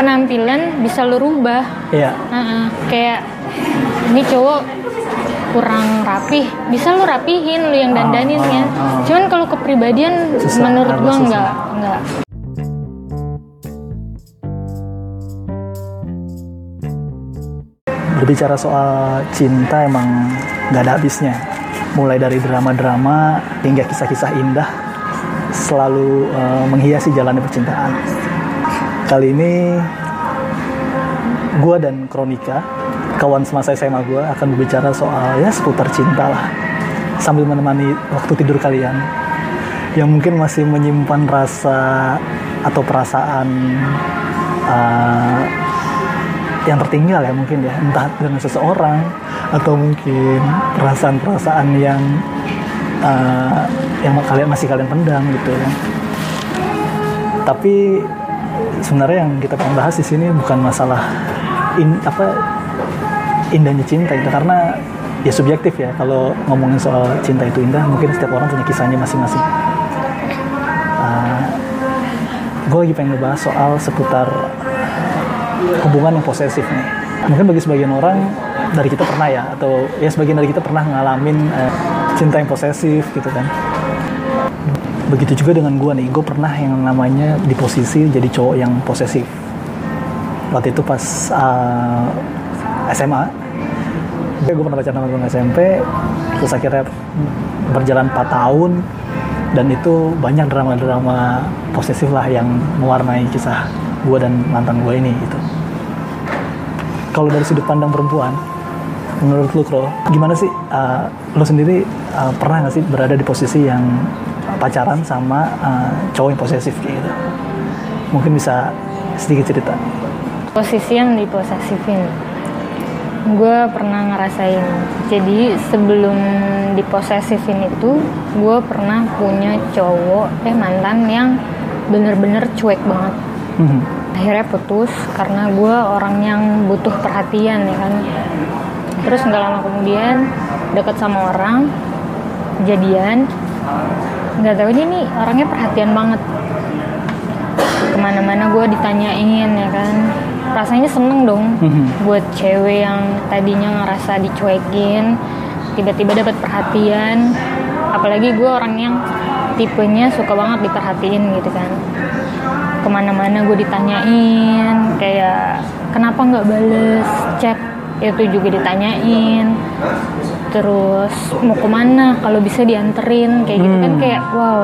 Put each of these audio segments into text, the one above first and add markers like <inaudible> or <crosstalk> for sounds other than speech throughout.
penampilan bisa lo rubah Iya. Heeh, kayak ini cowok kurang rapih bisa lu rapihin lu yang dandanin Ah, ya ah, ah. cuman kalau kepribadian Susah, menurut gua susah. nggak nggak Berbicara soal cinta emang nggak ada habisnya. Mulai dari drama-drama hingga kisah-kisah indah selalu eh, menghiasi jalannya percintaan. Kali ini gue dan Kronika, kawan semasa SMA gue akan berbicara soal ya seputar cinta lah. Sambil menemani waktu tidur kalian yang mungkin masih menyimpan rasa atau perasaan eh, yang tertinggal ya mungkin ya entah dengan seseorang atau mungkin perasaan-perasaan yang uh, yang kalian masih kalian pendam gitu ya tapi sebenarnya yang kita pengen bahas di sini bukan masalah in, apa indahnya cinta itu karena ya subjektif ya kalau ngomongin soal cinta itu indah mungkin setiap orang punya kisahnya masing-masing gue lagi pengen ngebahas soal seputar hubungan yang posesif nih. Mungkin bagi sebagian orang dari kita pernah ya, atau ya sebagian dari kita pernah ngalamin eh, cinta yang posesif gitu kan. Begitu juga dengan gue nih, gue pernah yang namanya di posisi jadi cowok yang posesif. Waktu itu pas eh, SMA, gue pernah pacaran sama temen SMP, terus akhirnya berjalan 4 tahun, dan itu banyak drama-drama posesif lah yang mewarnai kisah gue dan mantan gue ini gitu. Kalau dari sudut pandang perempuan, menurut lu Kro, gimana sih uh, lu sendiri uh, pernah nggak sih berada di posisi yang pacaran sama uh, cowok yang posesif kayak gitu? Mungkin bisa sedikit cerita. posisi yang diposesifin gue pernah ngerasain jadi sebelum diposesifin itu gue pernah punya cowok eh mantan yang bener-bener cuek banget Mhm. akhirnya putus karena gue orang yang butuh perhatian ya kan terus nggak lama kemudian deket sama orang jadian nggak tahu dia nih orangnya perhatian banget. Ke mana-mana gue ditanyain ya kan. Rasanya seneng dong Mhm. buat cewek yang tadinya ngerasa dicuekin tiba-tiba dapat perhatian. Apalagi gue orang yang tipenya suka banget diperhatiin gitu kan. Ke mana-mana gue ditanyain kayak kenapa nggak bales chat? Itu juga ditanyain terus mau ke mana? Kalau bisa dianterin kayak gitu kan Hmm. kayak wow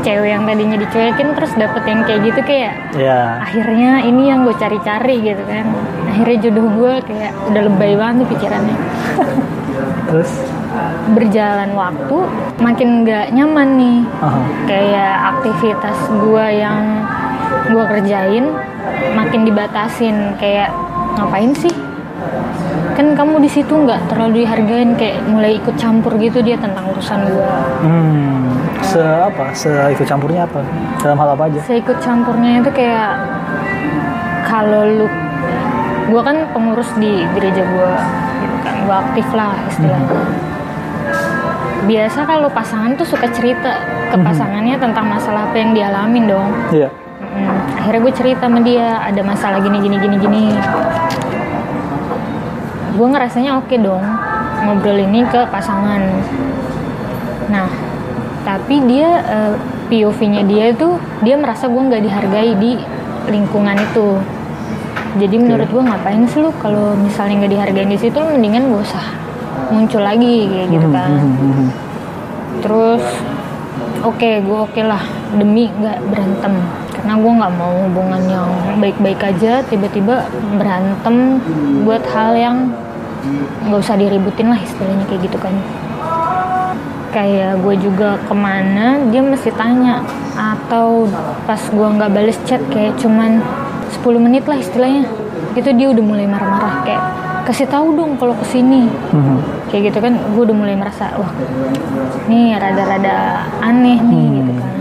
cewek yang tadinya dicuekin terus dapet yang kayak gitu kayak Ya, akhirnya ini yang gue cari-cari gitu kan. Akhirnya jodoh gue kayak udah lebay banget nih pikirannya. <laughs> Terus, berjalan waktu makin nggak nyaman nih. Aha. kayak aktivitas gue yang gue kerjain makin dibatasin. Kayak ngapain sih kan kamu di situ nggak terlalu dihargain kayak mulai ikut campur gitu dia tentang urusan gue hmm, se apa, se ikut campurnya apa, dalam hal apa aja? saya ikut campurnya itu kayak kalau lu gue kan pengurus di gereja gue gitu kan. Gue aktif lah istilahnya. Biasa kalau pasangan tuh suka cerita ke pasangannya tentang masalah apa yang dialamin dong. Iya, Mm, akhirnya gue cerita sama dia ada masalah gini gini gini gini gue ngerasanya oke dong ngobrol ini ke pasangan. Nah tapi dia eh, POV-nya dia itu dia merasa gue nggak dihargai di lingkungan itu. Jadi menurut gue ngapain sih lu kalau misalnya nggak dihargain di situ mendingan gak usah muncul lagi kayak gitu Mhm, kan. mhm, mhm. terus oke gue oke lah demi nggak berantem karena gue nggak mau hubungan yang baik-baik aja tiba-tiba berantem buat hal yang nggak usah diributin lah istilahnya kayak gitu kan kayak gue juga ke mana dia mesti tanya atau pas gue nggak bales chat kayak cuman 10 menit lah istilahnya itu dia udah mulai marah-marah kayak kasih tahu dong kalau ke sini Mhm. kayak gitu kan gue udah mulai merasa wah ini rada-rada aneh nih Hmm. gitu kan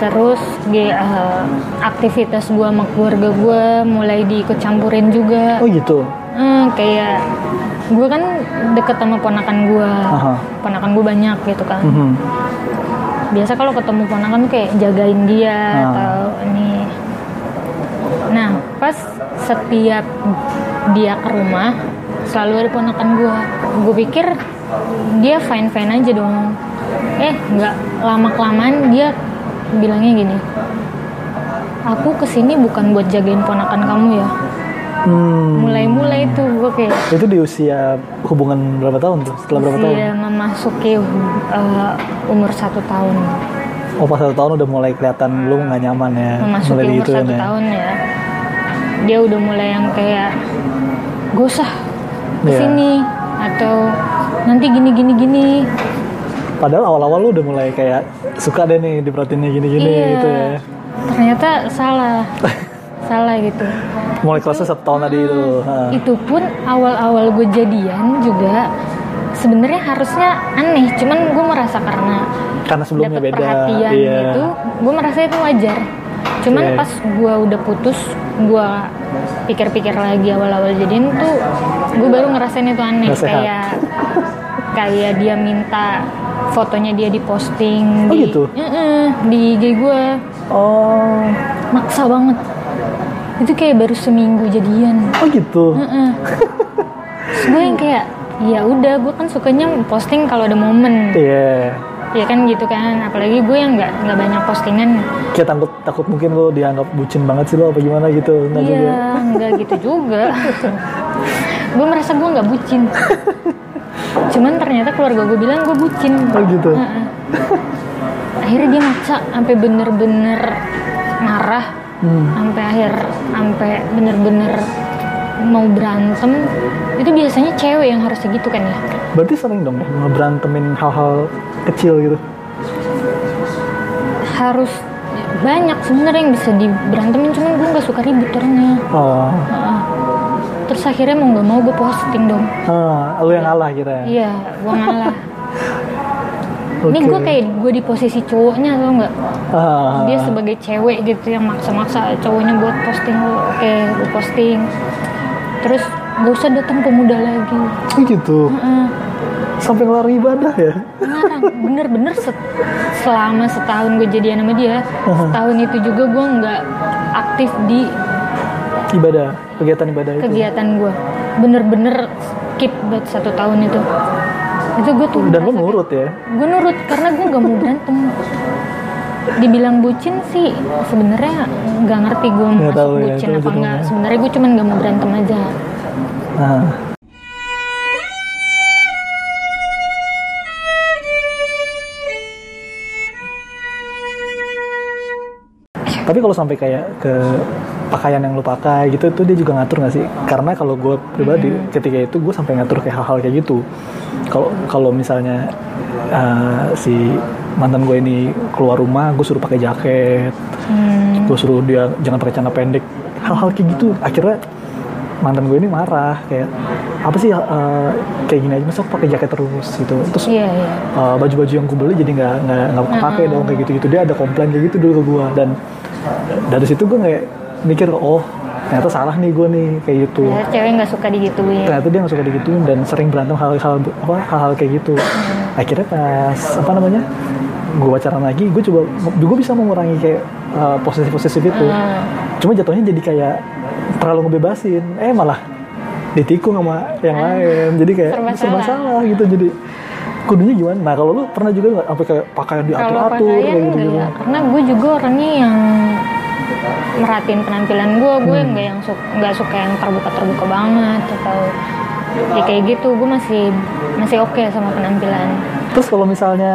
terus ge- eh, aktivitas gue sama keluarga gue mulai diikut campurin juga. Oh gitu. Hmm, kayak gue kan deket sama ponakan gue ponakan gue banyak gitu kan. Mhm. biasa kalau ketemu ponakan tuh kayak jagain dia Ah. atau ini. Setiap dia ke rumah selalu ada ponakan gue gue pikir dia fine fine aja dong. Eh nggak lama kelamaan dia bilangnya gini aku ke sini bukan buat jagain ponakan kamu ya Hmm. mulai-mulai tuh gue kayak Itu di usia hubungan berapa tahun tuh? Setelah berapa tahun? memasuki uh, umur satu tahun Oh pas satu tahun udah mulai kelihatan lu nggak nyaman ya. memasuki mulai umur satu ya. tahun ya dia udah mulai yang kayak gak usah Iya. ke sini atau nanti gini gini gini Padahal awal-awal lu udah mulai kayak suka deh nih diperhatiinnya gini-gini iya gitu ya. ternyata salah <laughs> salah gitu Mulai kelasnya satu tahun tadi itu. Ha. itu pun awal-awal gue jadian juga sebenarnya harusnya aneh cuman gue merasa karena Karena sebelumnya dapat beda. perhatian iya. gitu gue merasa itu wajar cuman Iya. pas gue udah putus gue pikir-pikir lagi awal-awal jadian tuh gue baru ngerasain itu aneh kayak kayak dia minta fotonya dia diposting Oh, di gitu? Heeh, di IG gue Oh, maksa banget itu kayak baru seminggu jadian oh gitu. Heeh. Terus gue yang kayak ya udah gue kan sukanya posting kalau ada momen Iya. ya kan gitu kan apalagi gue yang nggak nggak banyak postingan Kayak takut takut mungkin lu dianggap bucin banget sih lo apa gimana gitu. Nggak juga. iya nggak gitu juga <laughs> gue merasa gue nggak bucin <laughs> keluarga gue bilang gue bucin Oh gitu. Heeh. <laughs> akhirnya dia maksa sampai bener-bener marah Hmm. sampai akhir sampai bener-bener mau berantem itu biasanya cewek yang harusnya gitu kan ya Berarti sering dong ya ngeberantemin hal-hal kecil gitu. harus banyak sebenarnya yang bisa diberantemin cuman gue nggak suka ribut orangnya Oh. Heeh. Terus akhirnya mau nggak mau gue posting dong Ah, lu yang ngalah gitu ya. iya gue ngalah <laughs> ini Oke. gue kayak gue di posisi cowoknya tau nggak Ah. dia sebagai cewek gitu yang maksa-maksa cowoknya buat posting lo oke gue posting terus gak usah datang pemuda lagi Oh gitu. Heeh. Sampai ngelar ibadah ya. ngarang bener-bener set- selama setahun gue jadian sama dia setahun itu juga gue nggak aktif di Ibadah, kegiatan ibadah itu. kegiatan gue bener-bener skip buat satu tahun itu itu gue tuh Dan lu nurut ya. gue nurut karena gue nggak mau berantem dibilang bucin sih sebenarnya nggak ngerti gue masuk tahu ya, bucin itu apa enggak sebenarnya gue cuman nggak mau berantem aja Nah. Tapi kalau sampai kayak ke pakaian yang lu pakai gitu itu dia juga ngatur nggak sih? Karena kalau gue pribadi ketika itu gue sampai ngatur kayak hal-hal kayak gitu. Kalau kalau misalnya uh, si mantan gue ini keluar rumah, gue suruh pakai jaket, hmm, gue suruh dia jangan pakai celana pendek, hal-hal kayak gitu. Akhirnya mantan gue ini marah kayak apa sih uh, kayak gini aja masa aku pakai jaket terus gitu terus iya iya uh, baju-baju yang gue beli jadi nggak nggak nggak kepake dong kayak gitu gitu dia ada komplain kayak gitu dulu ke gue dan dari situ gue kayak mikir oh ternyata salah nih gue nih kayak gitu. Ya, cewek nggak suka digituin. Ternyata dia nggak suka digituin dan sering berantem hal-hal apa hal-hal kayak gitu. Akhirnya pas apa namanya gue pacaran lagi gue coba gue bisa mengurangi kayak uh, posesif-posesif itu. Hmm. cuma jatuhnya jadi kayak terlalu ngebebasin. Eh malah ditikung sama yang lain. Jadi kayak Serba serba salah. salah gitu. Jadi kudunya gimana? Nah kalau lu pernah juga nggak? Sampai kayak pakaian diatur-atur kayak gitu gitu karena gue juga orangnya yang merhatiin penampilan gue. Gue Hmm. nggak yang su- nggak suka yang terbuka terbuka banget atau ya kayak gitu. Gue masih masih oke sama penampilan. Terus kalau misalnya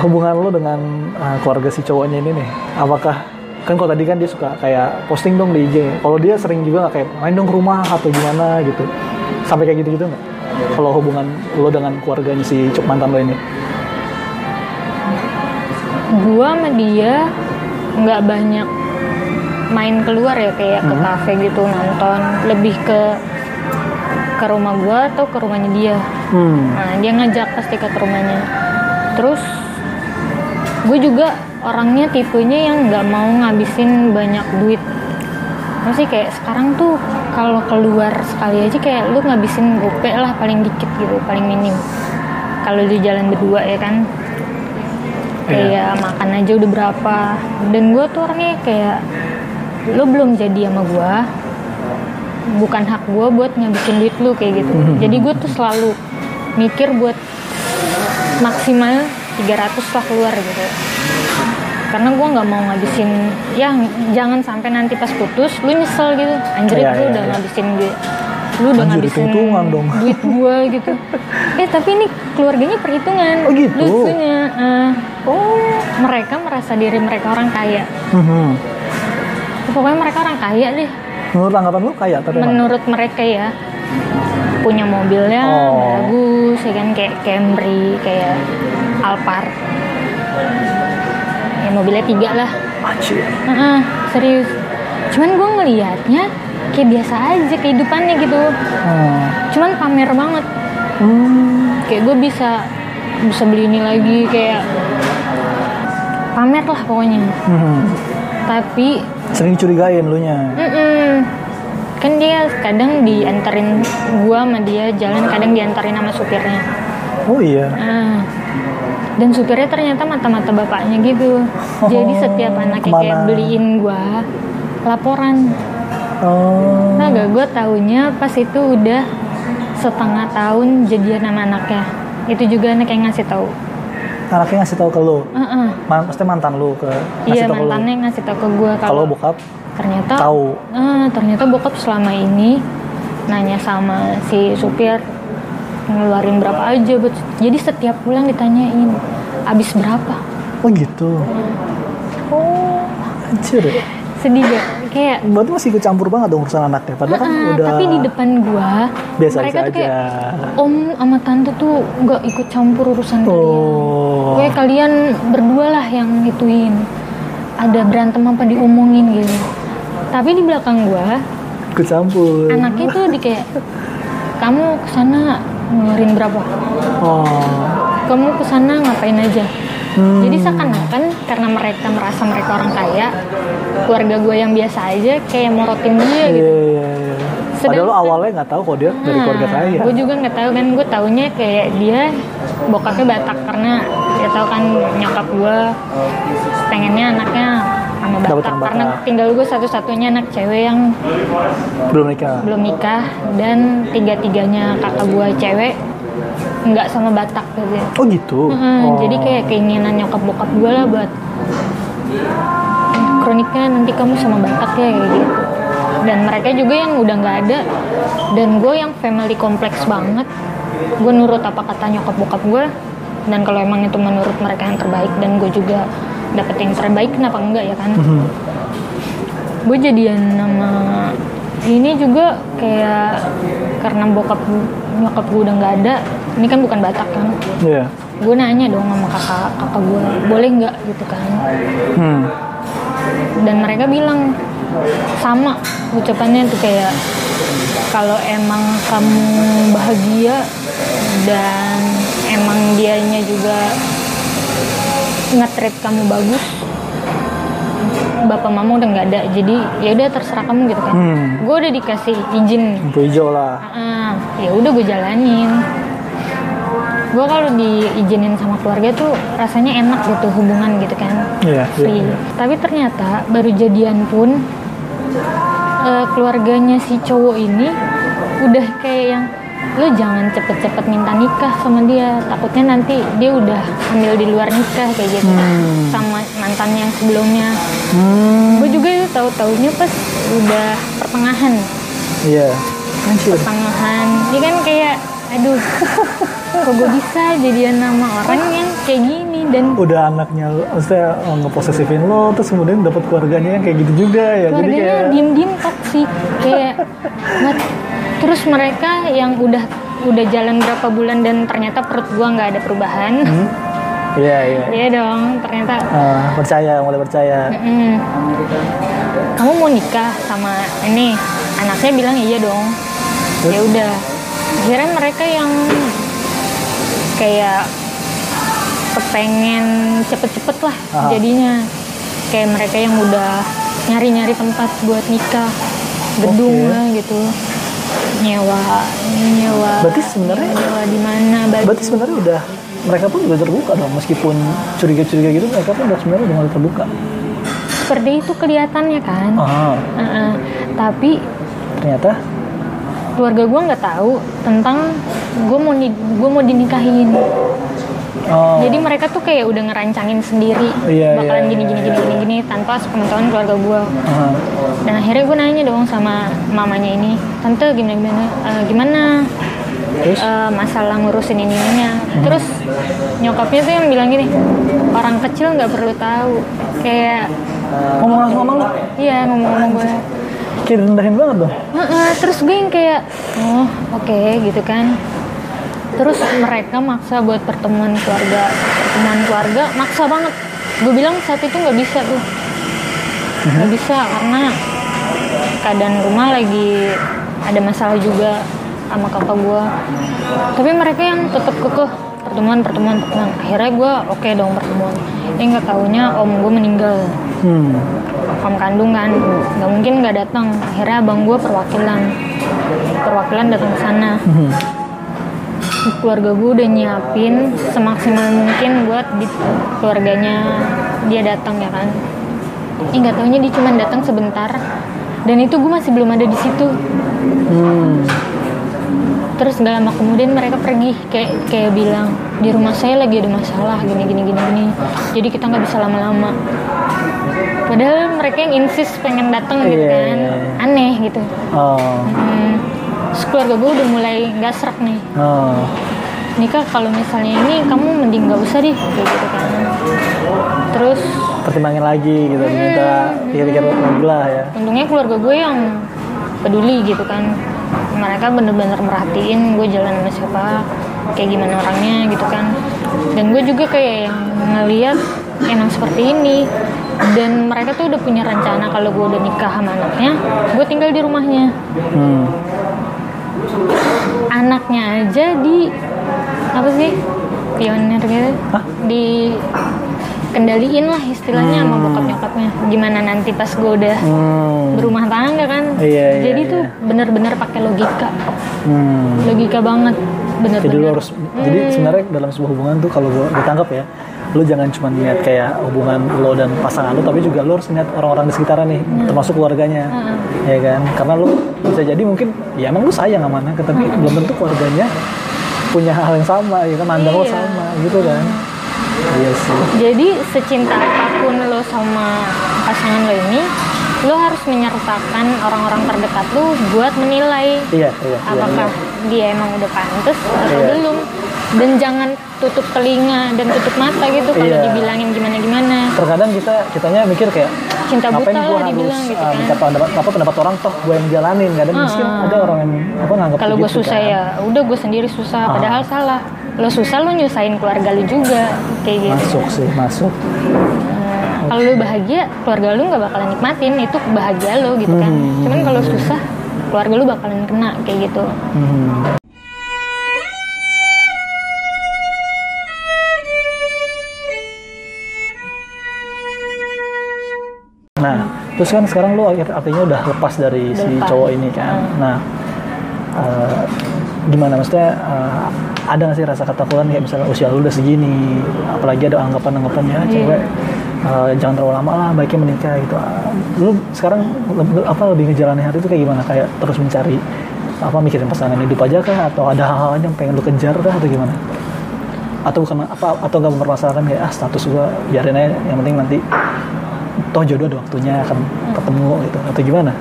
hubungan lu dengan uh, keluarga si cowoknya ini nih apakah kan kalau tadi kan dia suka kayak posting dong di IG kalau dia sering juga nggak kayak main dong ke rumah atau gimana gitu? Sampai kayak gitu gitu nggak kalau hubungan lo dengan keluarganya si cok mantan lo ini gue sama dia nggak banyak main keluar ya kayak ke Hmm. kafe gitu nonton lebih ke ke rumah gue atau ke rumahnya dia hmm. Nah, dia ngajak pasti ke rumahnya. Terus gue juga orangnya tipenya yang nggak mau ngabisin banyak duit. Masih kayak sekarang tuh kalau keluar sekali aja kayak lu ngabisin gope lah paling dikit gitu, paling minim. Kalau di jalan berdua ya kan. Kayak makan aja udah berapa. Dan gue tuh orangnya kayak lu belum jadi sama gue, bukan hak gue buat ngabisin duit lu kayak gitu <laughs> jadi gue tuh selalu mikir buat maksimal 300 lah keluar gitu karena gue nggak mau ngabisin ya jangan sampai nanti pas putus lu nyesel gitu anjir Iya, lu iya, udah iya. ngabisin duit lu udah Anjir, ngabisin dong. duit gue gitu <laughs> eh tapi ini keluarganya perhitungan Oh, gitu? lucunya eh, oh mereka merasa diri mereka orang kaya Mhm. pokoknya mereka orang kaya deh menurut anggapan lu kayak tapi emang? menurut mereka ya punya mobilnya Oh. bagus ya kan kayak Camry kayak Alphard mobilnya tiga lah Anjir. Heeh, serius cuman gue ngelihatnya kayak biasa aja kehidupannya gitu Hmm. cuman pamer banget Hmm. kayak gue bisa bisa beli ini lagi kayak pamer lah pokoknya Mhm. tapi sering dicurigain lu nya Mm-mm. kan dia kadang diantarin gua sama dia jalan kadang diantarin sama supirnya oh iya Ah. Dan supirnya ternyata mata-mata bapaknya gitu. Jadi setiap anaknya kayak beliin gua laporan. Oh. Nah gak gue taunya pas itu udah setengah tahun jadian sama anaknya. Itu juga anak yang ngasih tahu. Anaknya ngasih tahu ke lu? Heeh. Man, maksudnya mantan lu ke ngasih iya tahu ke lu? mantannya ngasih tahu ke gua kalau kalau bokap? ternyata tahu. Ah, ternyata bokap selama ini nanya sama si supir ngeluarin berapa aja buat jadi setiap pulang ditanyain habis berapa? Oh gitu? Oh. Anjir ya. sedih gak kayak berarti masih ikut campur banget dong urusan anaknya padahal kan ah, udah tapi di depan gua biasa mereka tuh aja. Kayak om sama tante tuh gak ikut campur urusan kalian. Oh. Kayak kalian berdua lah yang ituin ada berantem apa diomongin gitu. Tapi di belakang gua ikut campur. anaknya tuh di kayak kamu ke sana ngeluarin berapa? Oh. Kamu ke sana ngapain aja? Hmm. jadi seakan-akan karena mereka merasa mereka orang kaya keluarga gue yang biasa aja kayak morotin dia iya gitu. iya iya. Padahal lu awalnya nggak tahu kok dia dari keluarga kaya gue juga nggak tahu kan. Gue taunya kayak dia bokapnya Batak karena dia tahu kan nyokap gue pengennya anaknya sama Batak karena tinggal gue satu-satunya anak cewek yang belum nikah. belum nikah. Dan tiga-tiganya kakak gue cewek nggak sama Batak gitu oh gitu? Heeh, oh. Jadi kayak keinginan nyokap bokap gue lah buat kroniknya nanti kamu sama Batak ya kayak gitu. Dan mereka juga yang udah nggak ada. Dan gue yang family kompleks banget. Gue nurut apa kata nyokap bokap gue. Dan kalau emang itu menurut mereka yang terbaik dan gue juga dapet yang terbaik kenapa enggak ya kan? Mhm. Gue jadian sama ini juga kayak karena bokap nyokap gue udah nggak ada. Ini kan bukan Batak kan? iya gue nanya dong sama kakak kakak gue boleh nggak gitu kan hmm. dan mereka bilang sama ucapannya tuh kayak kalau emang kamu bahagia dan emang dianya juga nge-treat kamu bagus bapak mama udah nggak ada jadi ya udah terserah kamu gitu kan. Hmm. gue udah dikasih izin. Lampu hijau lah. Ah, ya udah gue jalanin. Gue kalau diizinin sama keluarga tuh rasanya enak gitu hubungan gitu kan. Iya free. iya. Tapi ternyata baru jadian pun eh, keluarganya si cowok ini udah kayak yang lo jangan cepet-cepet minta nikah sama dia. Takutnya nanti dia udah hamil di luar nikah kayak gitu. Hmm. sama mantan yang sebelumnya. Hmm. gue juga itu tahu taunya pas udah pertengahan. Iya. Anjir pertengahan. Dia kan kayak aduh kok gue bisa jadian nama orang yang kayak gini? Dan udah anaknya maksudnya eh, ngeposesifin lo terus kemudian dapat keluarganya yang kayak gitu juga ya. Jadi keluarganya kayak diem diem toksik kayak? Terus mereka yang udah udah jalan berapa bulan dan ternyata perut gua nggak ada perubahan. Hmm. iya iya. Iya dong ternyata Eh, percaya mulai percaya. "Mm-mm. kamu mau nikah sama ini? Anaknya bilang iya dong. Ya udah. Akhirnya mereka yang kayak kepengen cepet-cepet lah Aha. jadinya. Kayak mereka yang udah nyari-nyari tempat buat nikah. Gedung Oke. lah gitu nyewa nyewa Berarti sebenarnya- nyewa di mana berarti sebenarnya udah mereka pun udah terbuka dong meskipun curiga-curiga gitu mereka pun udah sebenarnya udah mulai terbuka. Seperti itu kelihatannya kan? Ah. Heeh. tapi ternyata? keluarga gue nggak tahu tentang gue mau gue mau dinikahin oh. Jadi mereka tuh kayak udah ngerancangin sendiri Iya, bakalan iya, gini iya, gini iya. gini gini gini tanpa sepengetahuan keluarga gue Aha. dan akhirnya gue nanya dong sama mamanya ini tante gimana gimana? "Eh, gimana? Terus? Eh, masalah ngurusin ini ininya terus nyokapnya tuh yang bilang gini orang kecil nggak perlu tahu. Kayak ngomong langsung sama lu? Iya ngomong-ngomong gue kayak rendahin banget dong? Heeh, terus gue yang kayak oh oke gitu kan terus mereka maksa buat pertemuan keluarga pertemuan keluarga maksa banget. Gue bilang saat itu nggak bisa tuh. Nggak bisa karena keadaan rumah lagi ada masalah juga sama kakak gue tapi mereka yang tetap kekeh. Pertemuan pertemuan pertemuan. Akhirnya gue oke dong pertemuan. Ini nggak taunya om gue meninggal. Hmm. om kandung kan. Nggak mungkin nggak datang. Akhirnya abang gue perwakilan. Perwakilan datang ke sana. Hmm. Keluarga gue udah nyiapin semaksimal mungkin buat di keluarganya dia datang ya kan? Eh nggak taunya dia cuma datang sebentar. Dan itu gue masih belum ada di situ. Hmm. terus gak lama kemudian mereka pergi kayak kayak bilang di rumah saya lagi ada masalah gini gini gini gini. Jadi kita nggak bisa lama-lama. Padahal mereka yang insis pengen datang gitu Iya, kan? iya, iya. aneh gitu. Oh. Hmm, keluarga gue udah mulai nggak serak nih. Oh nikah kalau misalnya ini kamu mending nggak usah deh. Kayak gitu kan terus? Pertimbangin lagi gitu minta pikir-pikir lagi lah ya. Untungnya keluarga gue yang peduli gitu kan. Mereka bener-bener merhatiin gue jalan sama siapa kayak gimana orangnya gitu kan. Dan gue juga kayak yang ngeliat emang seperti ini. Dan mereka tuh udah punya rencana kalau gue udah nikah sama anaknya gue tinggal di rumahnya. Hmm. Anaknya aja di apa sih pionir gitu Hah? di kendaliin lah istilahnya sama Hmm. bokap nyokapnya gimana nanti pas gue udah Hmm. berumah tangga kan Iya, iya, jadi tuh iya. bener-bener pakai logika Hmm. logika banget bener-bener Jadi lu harus, jadi sebenarnya dalam sebuah hubungan tuh kalau gue ditangkap ya, lu jangan cuma lihat kayak hubungan lo dan pasangan lu, tapi juga lu harus lihat orang-orang di sekitaran nih, termasuk keluarganya, ya kan? Karena lu bisa jadi mungkin, ya emang lu sayang sama anaknya, tapi belum tentu keluarganya punya hal yang sama, ya kan? Lo Iya. sama, gitu kan? Iya sih. jadi secinta apa pun lo sama pasangan lo ini lo harus menyertakan orang-orang terdekat lo buat menilai Iya, iya, iya. apakah dia emang udah pantas atau Iya. belum dan jangan tutup telinga dan tutup mata gitu kalau Iya. dibilangin gimana gimana Terkadang kita kitanya mikir kayak cinta buta ngapain gue harus gitu uh, kan. minta pendapat apa pendapat orang toh gue yang jalanin. Kadang mungkin ada orang yang apa nganggap kalau gue begitu susah kan. ya udah gue sendiri susah Ah. padahal salah. Lo susah lo nyusahin keluarga lo juga kayak gitu. Masuk sih masuk. Nah, kalau lo bahagia keluarga lo nggak bakalan nikmatin itu bahagia lo gitu kan. Hmm. cuman kalau susah keluarga lo bakalan kena kayak gitu. Hmm. Terus kan sekarang lu akhir- artinya udah lepas dari si lepas. cowok ini kan. Nah, eh, gimana maksudnya eh, ada nggak sih rasa ketakutan kayak misalnya usia lu udah segini, apalagi ada anggapan-anggapan ya cewek eh, jangan terlalu lama lah, baiknya menikah gitu. Ah, Lu sekarang lebih, apa lebih ngejalanin hari itu kayak gimana? Kayak terus mencari apa mikirin pasangan hidup aja kah atau ada hal-hal yang pengen lu kejar kah atau gimana? Atau bukan apa atau nggak mempermasalahkan kayak ah status gua biarin aja yang penting nanti toh jodoh ada waktunya akan ketemu gitu atau gimana?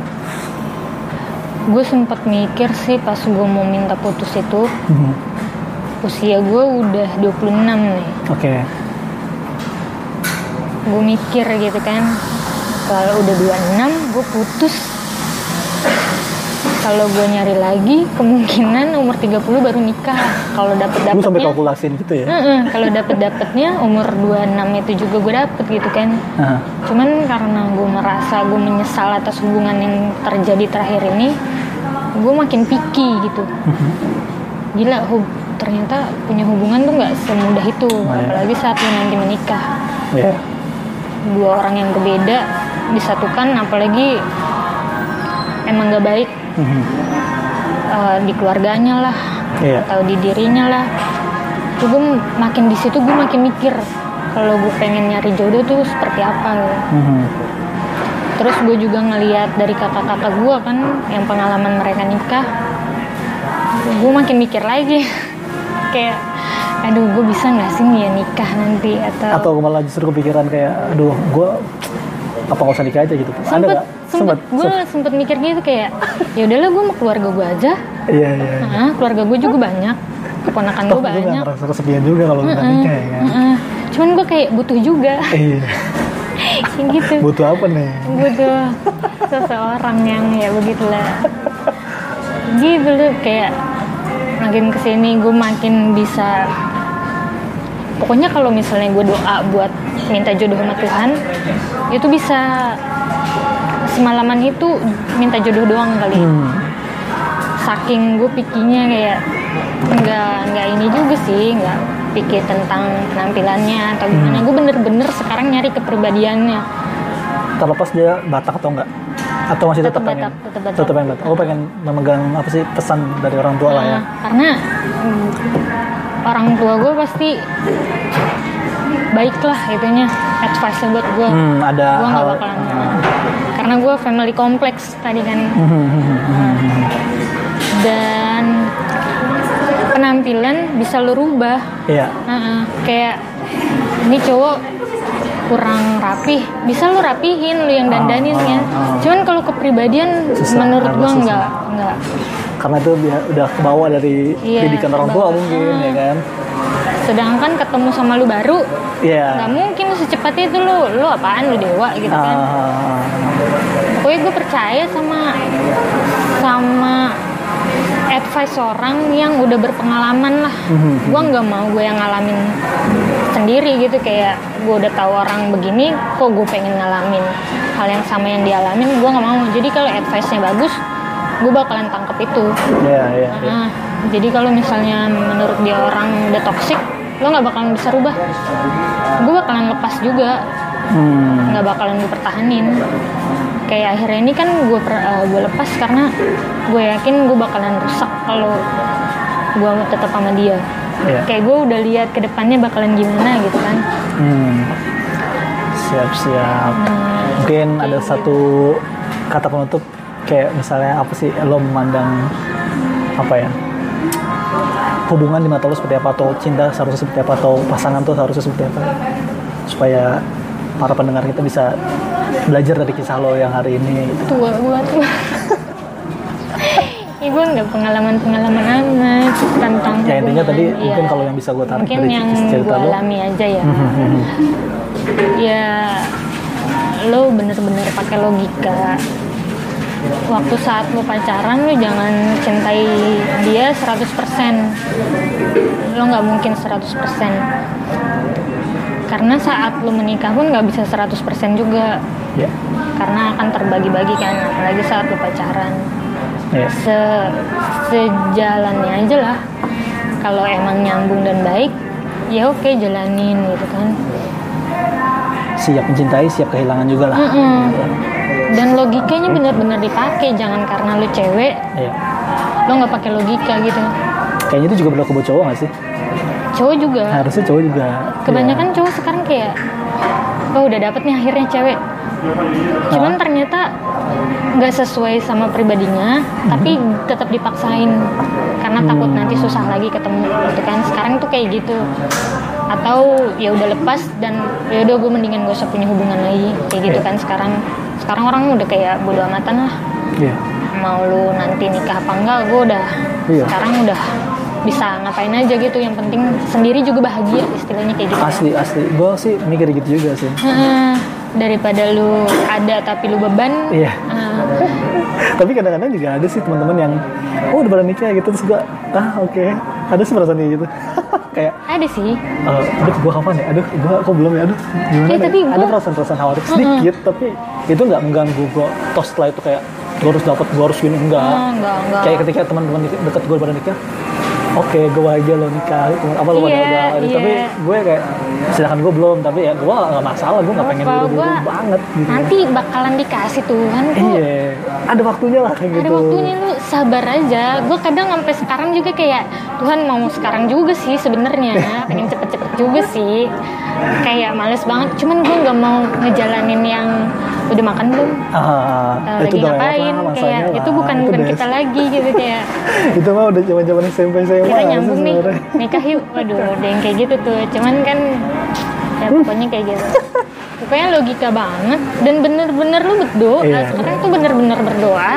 gue sempat mikir sih pas gue mau minta putus itu Mhm. usia gue udah 26 nih Oke. gue mikir gitu kan kalau udah 26 gue putus kalau gue nyari lagi kemungkinan umur 30 baru nikah. Kalau dapet Lu sampai dapetnya kalkulasin gitu ya? kalau dapet dapetnya umur 26 itu juga gue dapet gitu kan. Nah, cuman karena gue merasa gue menyesal atas hubungan yang terjadi terakhir ini gue makin picky gitu. Gila hub ternyata punya hubungan tuh nggak semudah itu Oh, ya. apalagi saat lu nanti menikah. Ya. dua orang yang berbeda disatukan apalagi emang gak baik Mhm. eh, di keluarganya lah Iya. atau di dirinya lah tuh gue makin di situ gue makin mikir kalau gue pengen nyari jodoh tuh seperti apa gitu. Mhm. terus gue juga ngeliat dari kakak-kakak gue kan yang pengalaman mereka nikah gue makin mikir lagi <laughs> kayak aduh gue bisa nggak sih nih ya nikah nanti atau, atau malah justru kepikiran kayak aduh gue apa nggak usah nikah aja gitu ada sempet nggak sempet gue sempet. mikir gitu kayak ya udahlah gue mau keluarga gue aja. Iya iya Nah, keluarga gue juga banyak. Keponakan gue gue nggak banyak. ngerasa kesepian juga kalau udah nikah ya kan? cuman gue kayak butuh juga. Iya. <laughs> Gitu. Butuh apa nih? Butuh seseorang yang ya begitulah. Gitu loh kayak makin ke sini gue makin bisa pokoknya kalau misalnya gue doa buat minta jodoh sama Tuhan itu bisa semalaman itu minta jodoh doang kali. Hmm. saking gue pikirnya kayak nggak nggak ini juga sih nggak pikir tentang penampilannya atau gimana. Gue bener-bener sekarang nyari kepribadiannya. Terlepas dia Batak atau enggak atau masih tetap, Tetap pengen Batak, tetap Batak. tetap pengen Batak? Oh pengen memegang apa sih pesan dari orang tua lah ya. Nah, karena mm, orang tua gue pasti baik lah itunya advice buat gue hmm, ada gue nggak bakalan karena gue family kompleks tadi kan. Dan penampilan bisa lo rubah. Iya. Heeh, kayak ini cowok kurang rapih bisa lu rapihin lu yang dandanin Ah, ya. Ah, ah. cuman kalau kepribadian Susah, menurut agak gua susah. nggak nggak. Karena itu udah kebawa dari Iya, didikan orang tua mungkin ya kan sedangkan ketemu sama lu baru iya. nggak mungkin secepat itu lu lu apaan lu dewa gitu kan. Ah, pokoknya gue percaya sama sama advice orang yang udah berpengalaman lah. Mhm. gue nggak mau gue yang ngalamin sendiri gitu kayak gue udah tahu orang begini kok gue pengen ngalamin hal yang sama yang dialamin gue nggak mau. Jadi kalau advice-nya bagus gue bakalan tangkep itu. Iya iya. Nah, jadi kalau misalnya menurut dia orang udah toxic lo nggak bakalan bisa rubah gue bakalan lepas juga Hmm. nggak bakalan gue pertahanin kayak akhirnya ini kan gue gue lepas karena gue yakin gue bakalan rusak kalau gue tetap sama dia Iya. kayak gue udah lihat ke depannya bakalan gimana gitu kan Hmm. Siap siap. Hmm, Mungkin ada satu kata penutup kayak misalnya apa sih lo memandang apa ya hubungan di mata lo seperti apa atau cinta seharusnya seperti apa atau pasangan tuh seharusnya seperti apa supaya para pendengar kita bisa belajar dari kisah lo yang hari ini gitu. tua gue tua ya gue nggak pengalaman pengalaman amat tentang Ya intinya hubungan. tadi Iya. mungkin kalau yang bisa gue tarik mungkin dari yang cerita gue lo. alami aja ya ya lo bener-bener pakai logika waktu saat lo pacaran lo jangan cintai dia 100% lo nggak mungkin 100% karena saat lo menikah pun nggak bisa 100% juga Ya. karena akan terbagi-bagi kan apalagi saat lo pacaran Ya. se sejalannya aja lah kalau emang nyambung dan baik ya oke jalanin gitu kan Siap mencintai, siap kehilangan juga lah. Mm-mm. Dan logikanya benar-benar dipakai jangan karena lu cewek Iya. lo nggak pakai logika gitu. Kayaknya itu juga berlaku buat cowok gak sih? cowok juga. Harusnya cowok juga. kebanyakan cowok sekarang kayak oh udah dapet nih akhirnya cewek. Cuman ternyata nggak sesuai sama pribadinya tapi tetap dipaksain. Karena takut nanti susah lagi ketemu gitu kan. Sekarang tuh kayak gitu atau ya udah lepas dan ya udah gue mendingan gak usah punya hubungan lagi kayak gitu Iya. kan sekarang sekarang orang udah kayak bodo amatan lah Iya. mau lu nanti nikah apa enggak gue udah Iya. sekarang udah bisa ngapain aja gitu yang penting sendiri juga bahagia istilahnya kayak gitu kan. Asli asli. Gue sih mikir gitu juga sih. Heeh, daripada lu ada tapi lu beban Iya. eh, <laughs> Tapi kadang-kadang juga ada sih teman-teman yang oh udah pada nikah gitu terus gue ah oke ada sih perasaan gitu kayak ada sih. eh, aduh gue kapan ya? Aduh gue kok belum ya? Aduh gimana Eh, nih? tapi ada gua- perasaan-perasaan khawatir sedikit tapi itu nggak mengganggu gue tos setelah itu kayak gue harus dapat gue harus gini. Enggak. Oh, enggak, enggak. kayak ketika teman-teman deket gue pada nikah oke gue aja lo nikah. Apa lo pada Iya, udah iya. tapi gue kayak silakan gue belum. Tapi ya gue nggak masalah gue nggak pengen buru-buru gua banget gitu. nanti bakalan dikasih Tuhan kok. Iya ada waktunya lah kayak ada gitu. waktunya lu sabar aja. Gue kadang sampai sekarang juga kayak Tuhan mau sekarang juga sih sebenarnya. Pengen cepet-cepet juga sih. Kayak males banget. Cuman gue nggak mau ngejalanin yang udah makan belum. Ah, Eh, lagi ngapain? lah kayak lah. itu bukan bukan des- kita lagi gitu kayak. <laughs> Itu mah udah zaman zaman SMP saya kita nyambung nih. nikah yuk. Waduh udah yang kayak gitu tuh. Cuman kan ya pokoknya kayak gitu. Pokoknya logika banget. Dan bener-bener lu berdoa Iya. sekarang tuh bener-bener berdoa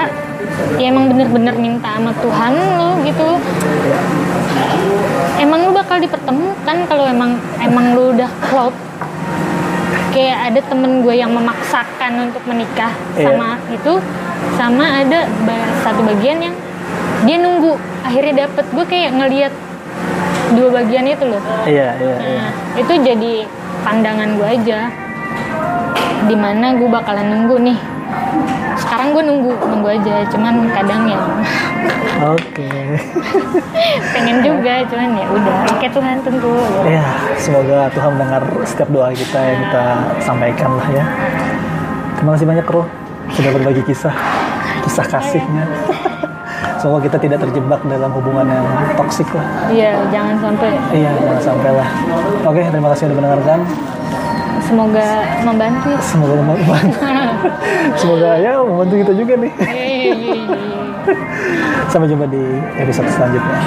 ya emang bener-bener minta sama Tuhan lu gitu. Emang lu bakal dipertemukan kalau emang emang lu udah klop. Kayak ada temen gue yang memaksakan untuk menikah Iya. sama itu sama ada satu bagian yang dia nunggu akhirnya dapet. Gue kayak ngelihat dua bagian itu loh. Iya iya iya. nah itu jadi pandangan gue aja. Di mana gue bakalan nunggu nih sekarang gue nunggu nunggu aja cuman kadang ya. Oke. <laughs> Pengen juga cuman ya udah oke Tuhan tentu ya. ya semoga Tuhan mendengar setiap doa kita yang kita sampaikan lah ya. Terima kasih banyak Ro sudah berbagi kisah kisah kasihnya. Semoga kita tidak terjebak dalam hubungan yang toksik lah. Iya, jangan sampai. Iya jangan sampai lah. Oke terima kasih sudah mendengarkan semoga membantu. semoga membantu. <laughs> Semoga ya membantu kita juga nih. <laughs> Sampai jumpa di episode selanjutnya